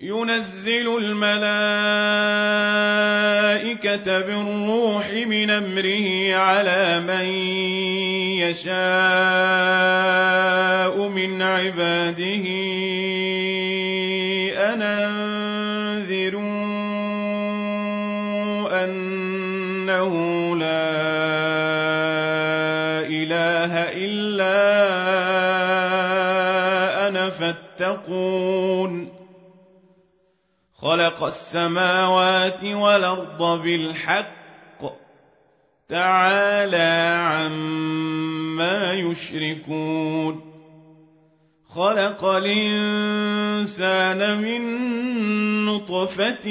ينزل الملائكة بالروح من أمره على من يشاء من عباده. أن خلق السماوات والأرض بالحق. تعالى عما يشركون. خلق الإنسان من نطفة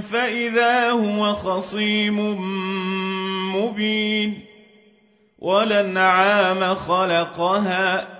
فإذا هو خصيم مبين. ولنعام خلقها.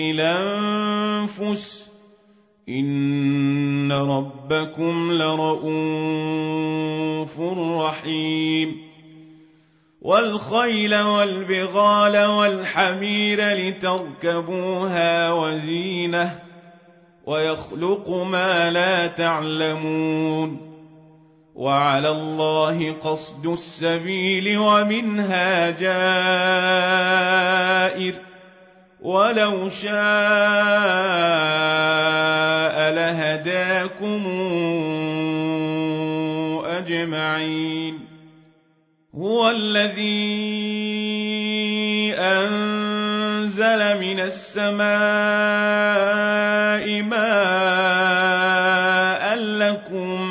الانفس ان ربكم لرؤوف رحيم والخيل والبغال والحمير لتركبوها وزينه ويخلق ما لا تعلمون وعلى الله قصد السبيل ومنها جائر ولو شاء لهداكم أجمعين. هو الذي أنزل من السماء ماء لكم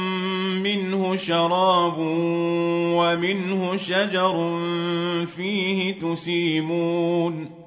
منه شراب ومنه شجر فيه تسيمون.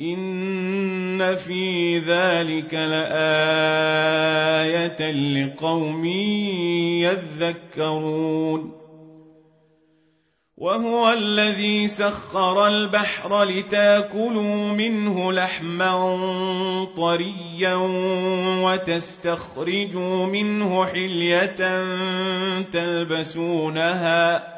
إن في ذلك لآية لقوم يذكرون وهو الذي سخر البحر لتاكلوا منه لحما طريا وتستخرجوا منه حلية تلبسونها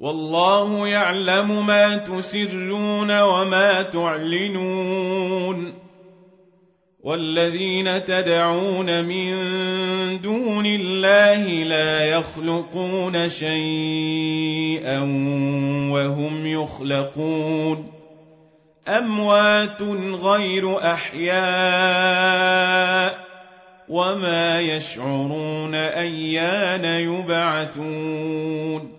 والله يعلم ما تسرون وما تعلنون والذين تدعون من دون الله لا يخلقون شيئا وهم يخلقون أموات غير أحياء وما يشعرون أيان يبعثون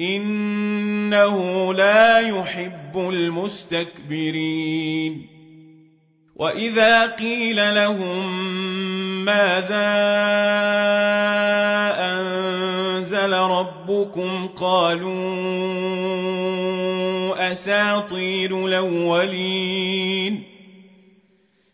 إنه لا يحب المستكبرين. وإذا قيل لهم ماذا أنزل ربكم قالوا أساطير الأولين.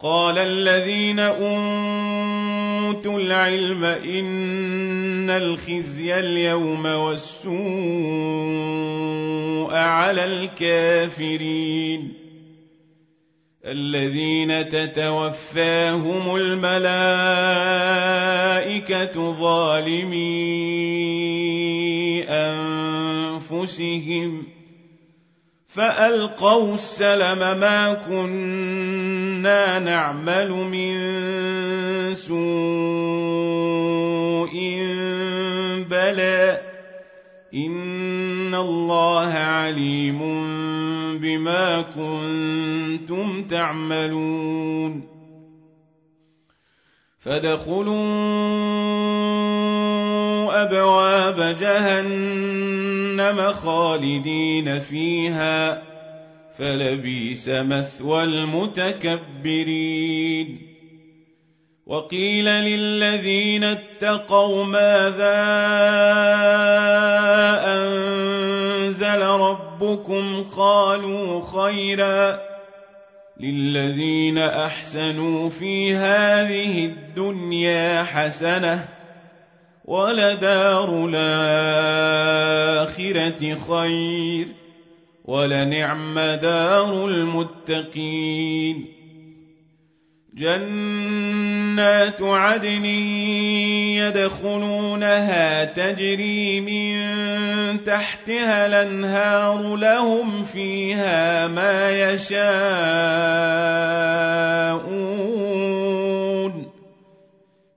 قال الذين أوتوا العلم إن الخزي اليوم والسوء على الكافرين. الذين تتوفاهم الملائكة ظالمي أنفسهم فألقوا السلم ما كنا نعمل من سوء بلى. إن الله عليم بما كنتم تعملون. فادخلوا أبواب جهنم خالدين فيها فلبيس مثوى المتكبرين. وقيل للذين اتقوا ماذا أنزل ربكم؟ قالوا خيرا. للذين أحسنوا في هذه الدنيا حسنة ولدار الآخرة خير. ولنعم دار المتقين. جنات عدن يدخلونها تجري من تحتها الأنهار لهم فيها ما يشاءون.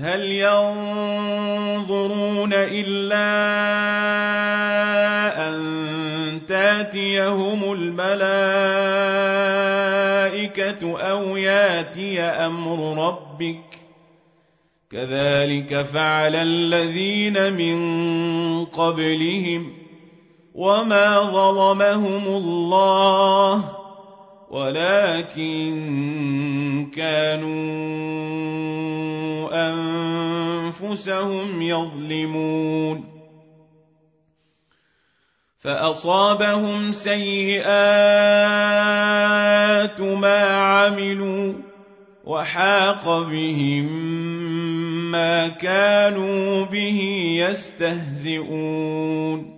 هل ينظرون إلا أن تاتيهم الملائكة أو ياتي أمر ربك؟ كذلك فعل الذين من قبلهم وما ظلمهم الله ولكن كانوا أنفسهم يظلمون. فأصابهم سيئات ما عملوا وحاق بهم ما كانوا به يستهزئون.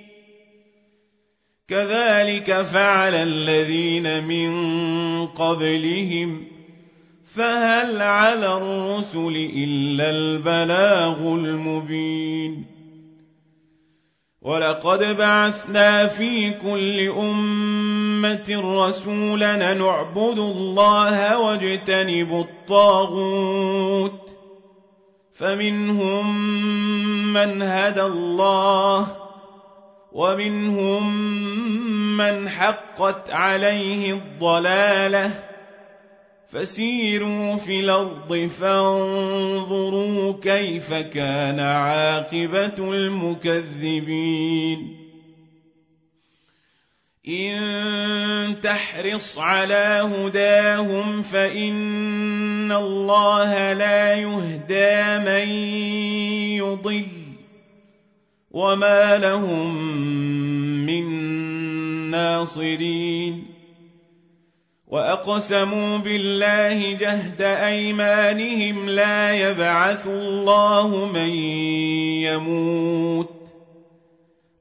كذلك فعل الذين من قبلهم. فهل على الرسل إلا البلاغ المبين؟ ولقد بعثنا في كل أمة رسولا نعبد الله واجتنب الطاغوت. فمنهم من هدى الله ومنهم من حقت عليه الضلاله فسيروا في الأرض فانظروا كيف كان عاقبة المكذبين. إن تحرص على هداهم فإن الله لا يهدى من يضل. وما لهم من ناصرين واقسموا بالله جهد ايمانهم لا يبعث الله من يموت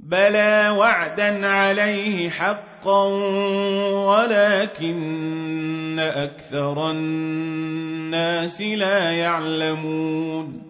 بلى وعدا عليه حقا ولكن أكثر الناس لا يعلمون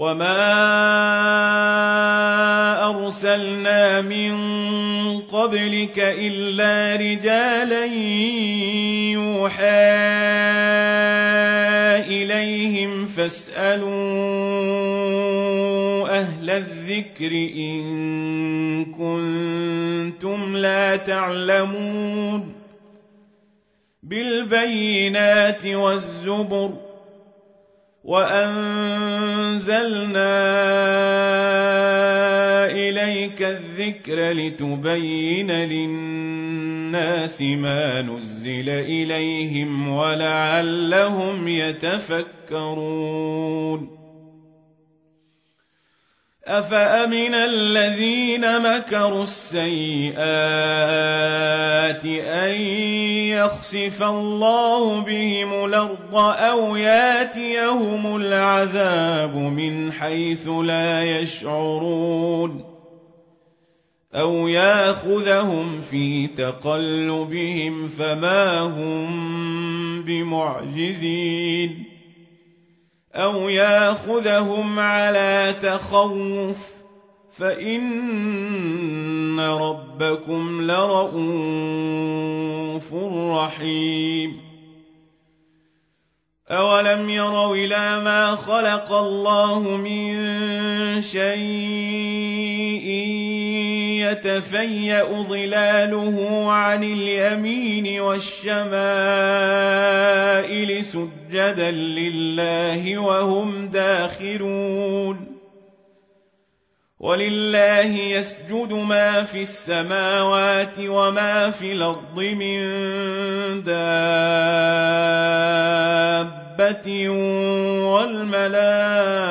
وما ارسلنا من قبلك الا رجالا يوحى اليهم فاسالوا أهل الذكر ان كنتم لا تعلمون بالبينات والزبر وأنزلنا إليك الذكر لتبين للناس ما نزل إليهم ولعلهم يتفكرون. افامن الذين مكروا السيئات ان يخسف الله بهم الأرض أو ياتيهم العذاب من حيث لا يشعرون أو ياخذهم في تقلبهم فما هم بمعجزين أو ياخذهم على تخوف فان ربكم لرءوف رحيم أولم يروا إلى ما خلق الله من شيء يتفيأ ظلاله عن اليمين والشمائل سجدا لله وهم داخرون. ولله يسجد ما في السماوات وما في الأرض من دابة والملائكة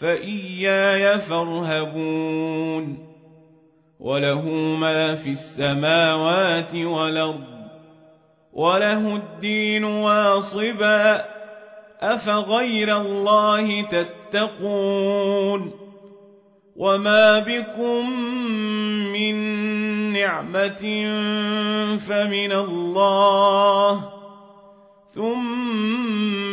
فإياي فارهبون وله ما في السماوات والأرض وله الدين واصبا أفغير الله تتقون وما بكم من نعمة فمن الله ثم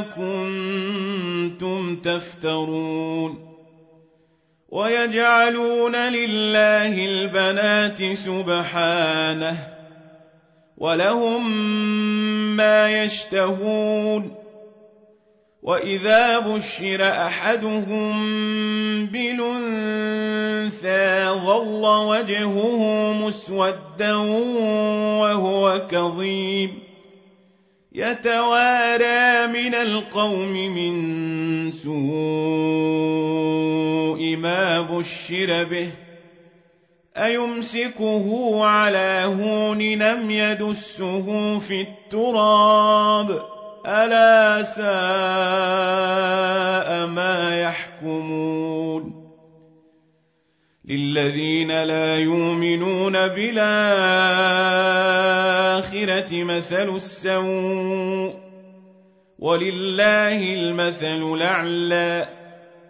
كنتم تفترون ويجعلون لله البنات سبحانه ولهم ما يشتهون وإذا بشر أحدهم بلنثى ظل وجهه مسودا وهو كظيم يتوارى من القوم من سوء ما بشر به أيمسكه على هون لم يدسه في التراب ألا ساء ما يحكمون للذين لا يؤمنون بالآخرة مثل السوء ولله المثل الأعلى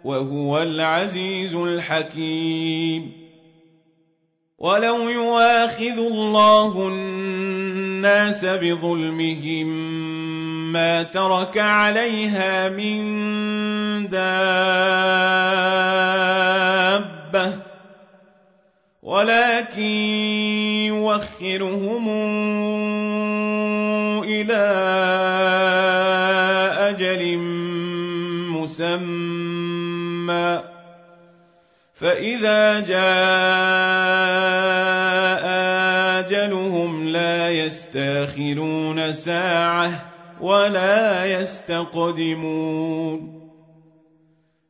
وهو العزيز الحكيم ولو يواخذ الله الناس بظلمهم ما ترك عليها من دابة ولكن يوخرهم إلى أجل مسمى. فإذا جاء آجلهم لا يستأخرون ساعة ولا يستقدمون.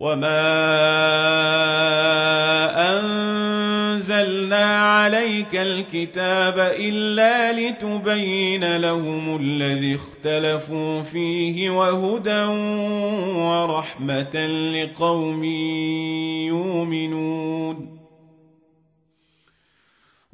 وما أنزلنا عليك الكتاب إلا لتبين لهم الذي اختلفوا فيه وهدى ورحمة لقوم يؤمنون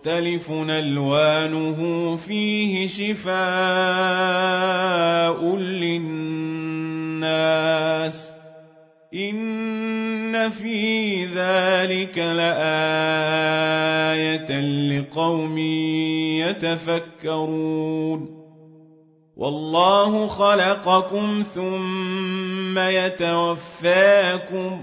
مختلف ألوانه فيه شفاء للناس إن في ذلك لآية لقوم يتفكرون والله خلقكم ثم يتوفاكم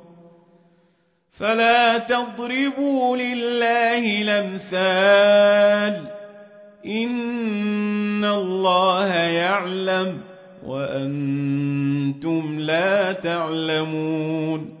فلا تضربوا لله الأمثال. إن الله يعلم وأنتم لا تعلمون.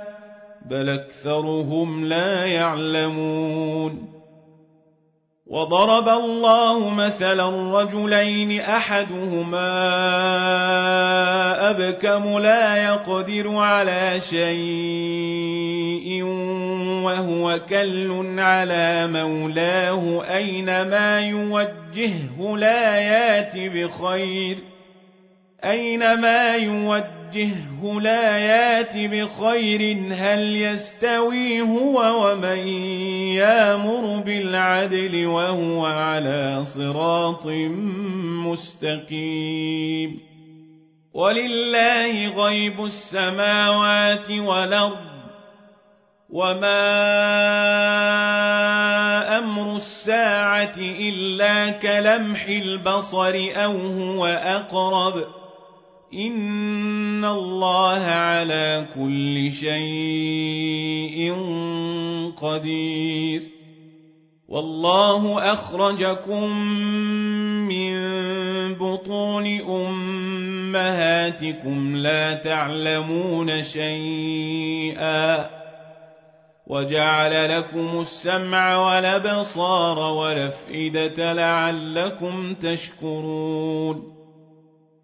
بل أكثرهم لا يعلمون. وضرب الله مثلا رجلين أحدهما أبكم لا يقدر على شيء وهو كل على مولاه أينما يوجهه لا يات بخير. اينما يوجهه وجهه لا يات بخير هل يستوي هو ومن يامر بالعدل وهو على صراط مستقيم ولله غيب السماوات والأرض وما أمر الساعة إلا كلمح البصر أو هو أقرب إن الله على كل شيء قدير والله أخرجكم من بطون أمهاتكم لا تعلمون شيئا وجعل لكم السمع والأبصار والأفئدة لعلكم تشكرون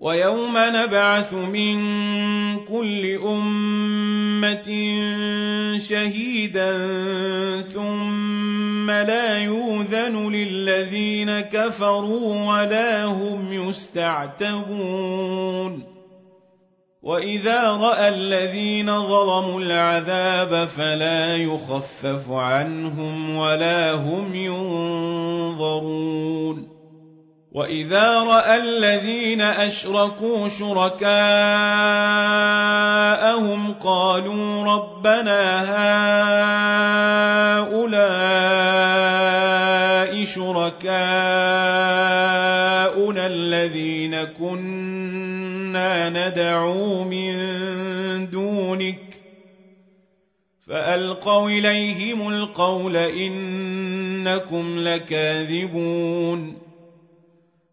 ويوم نبعث من كل أمة شهيدا ثم لا يوذن للذين كفروا ولا هم يستعتبون وإذا رأى الذين ظلموا العذاب فلا يخفف عنهم ولا هم ينظرون واذا راى الذين اشركوا شركاءهم قالوا ربنا هؤلاء شركاؤنا الذين كنا ندعو من دونك فالقوا اليهم القول انكم لكاذبون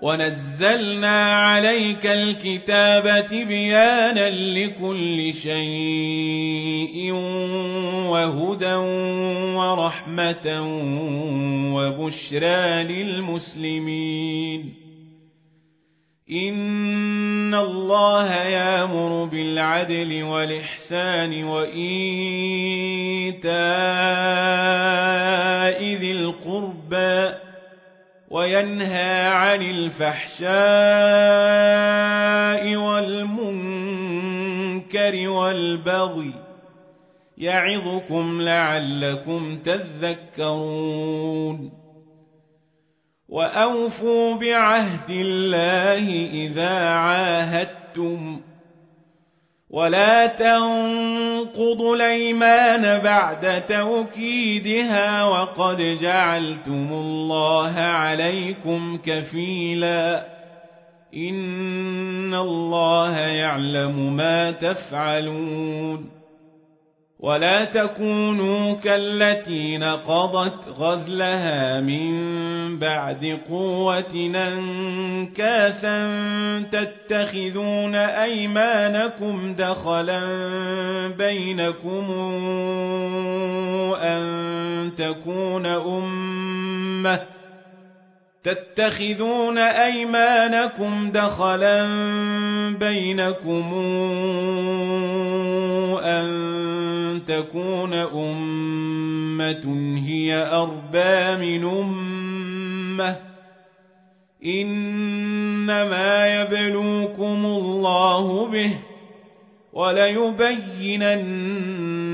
ونزلنا عليك الكتاب تبيانا لكل شيء وهدى ورحمة وبشرى للمسلمين إن الله يامر بالعدل والإحسان وإيتاء وينهى عن الفحشاء والمنكر والبغي يعظكم لعلكم تذكرون. وأوفوا بعهد الله إذا عاهدتم. ولا تنقضوا الايمان بعد توكيدها وقد جعلتم الله عليكم كفيلا ان الله يعلم ما تفعلون ولا تكونوا كالتي نقضت غزلها من بعد قوة أنكاثا تتخذون أيمانكم دخلا بينكم أن تكون أمة تتخذون أيمانكم دخلا بينكم أن تكون أمة هي أربى من أمة. إنما يبلوكم الله به وليبينن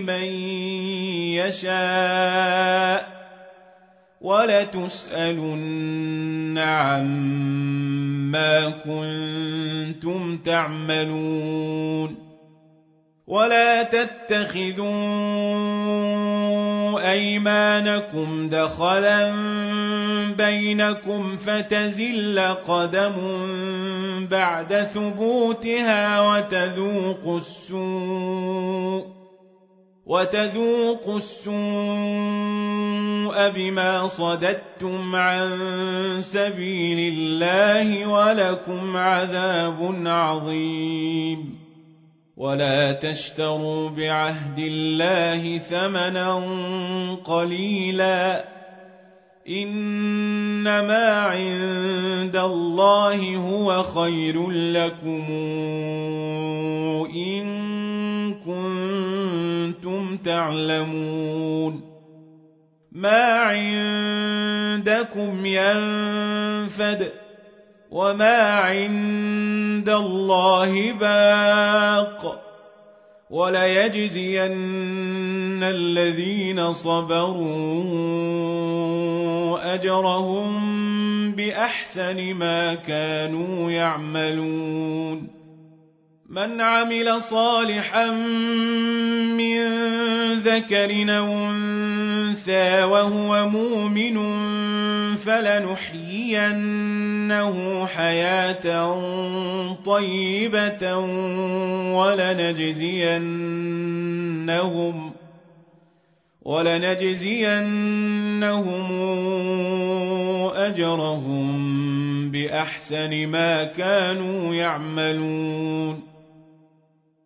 من يشاء ولتسألن عما كنتم تعملون ولا تتخذوا أيمانكم دخلا بينكم فتزل قدم بعد ثبوتها وتذوقوا السوء وتذوقوا السوء بما صددتم عن سبيل الله ولكم عذاب عظيم. ولا تشتروا بعهد الله ثمنا قليلا. إنما عند الله هو خير لكم إن تعلمون ما عندكم ينفد وما عند الله باق وليجزين الذين صبروا أجرهم بأحسن ما كانوا يعملون من عمل صالحا من ذكر أو أنثى وهو مؤمن فلنحيينه حياة طيبة ولنجزينهم ولنجزينهم أجرهم بأحسن ما كانوا يعملون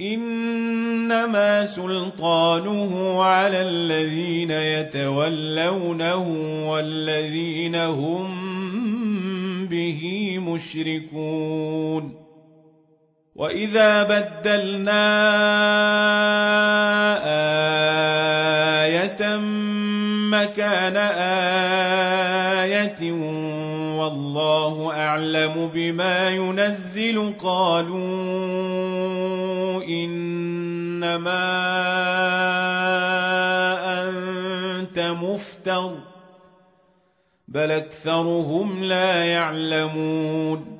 إنما سلطانه على الذين يتولونه والذين هم به مشركون. وإذا بدلنا آية مكان آية والله أعلم بما ينزل قالوا إنما أنت مفتر بل أكثرهم لا يعلمون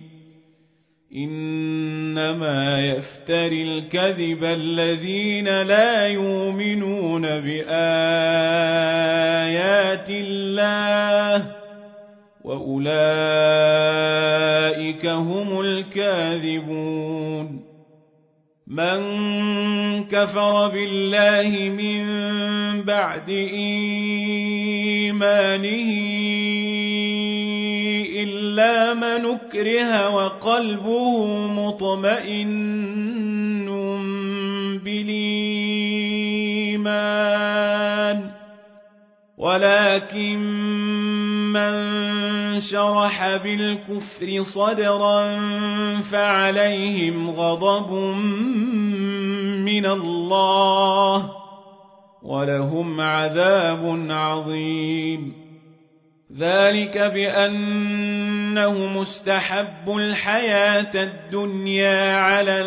إنما يفتري الكذب الذين لا يؤمنون بآيات الله وأولئك هم الكاذبون من كفر بالله من بعد إيمانه إلا من أكره وقلبه مطمئن بالإيمان ولكن من شرح بالكفر صدرا فعليهم غضب من الله ولهم عذاب عظيم ذلك بأنه مستحب الحياة الدنيا على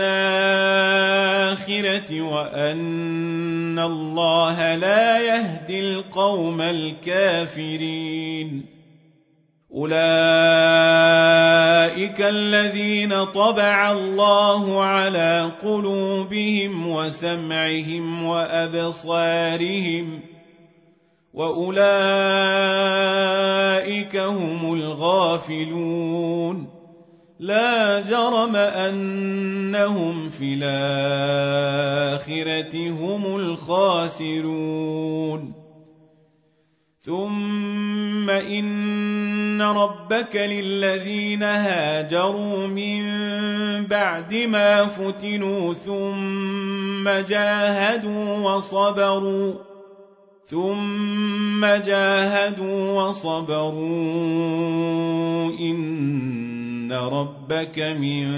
الآخرة وأن الله لا يهدي القوم الكافرين. أولئك الذين طبع الله على قلوبهم وسمعهم وأبصارهم ۖ واولئك هم الغافلون لا جرم انهم في الاخره هم الخاسرون ثم ان ربك للذين هاجروا من بعد ما فتنوا ثم جاهدوا وصبروا ثم جاهدوا وصبروا إن ربك من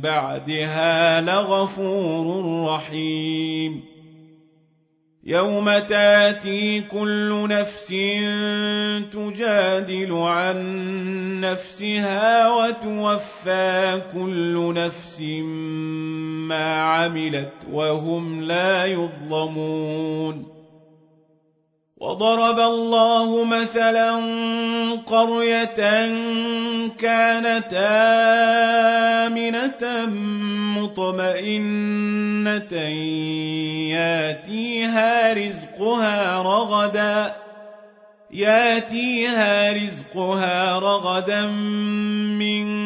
بعدها لغفور رحيم. يوم تأتي كل نفس تجادل عن نفسها وتوفى كل نفس ما عملت وهم لا يظلمون. وضرب الله مثلا قرية كانت آمنة مطمئنة ياتيها رزقها رغداً ياتيها رزقها رغدا من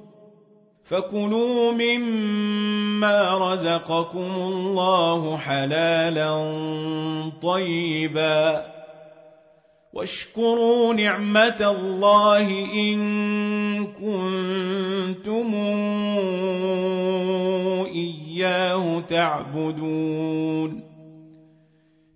فكلوا مما رزقكم الله حلالا طيبا. واشكروا نعمة الله إن كنتم إياه تعبدون.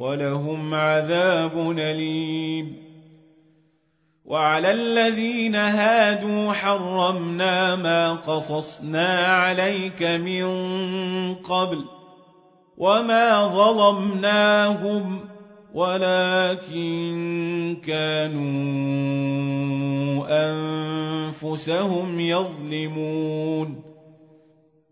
ولهم عذاب أليم. وعلى الذين هادوا حرمنا ما قصصنا عليك من قبل وما ظلمناهم ولكن كانوا أنفسهم يظلمون.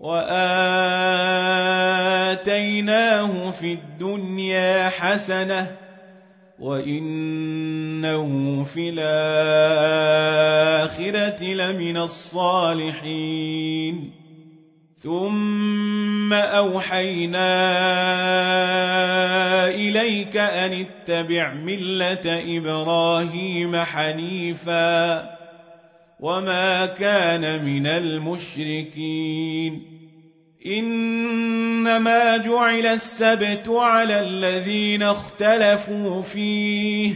وآتيناه في الدنيا حسنة وإنه في الآخرة لمن الصالحين ثم أوحينا إليك أن اتبع ملة إبراهيم حنيفاً وما كان من المشركين انما جعل السبت على الذين اختلفوا فيه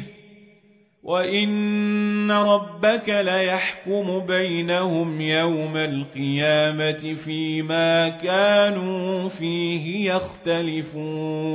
وان ربك ليحكم بينهم يوم القيامه فيما كانوا فيه يختلفون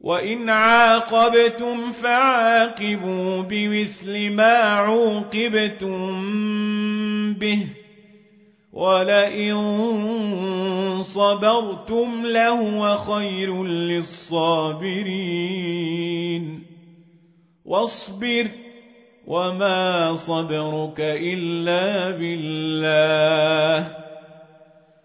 وإن عاقبتم فعاقبوا بمثل ما عوقبتم به ولئن صبرتم لهو خير للصابرين واصبر وما صبرك إلا بالله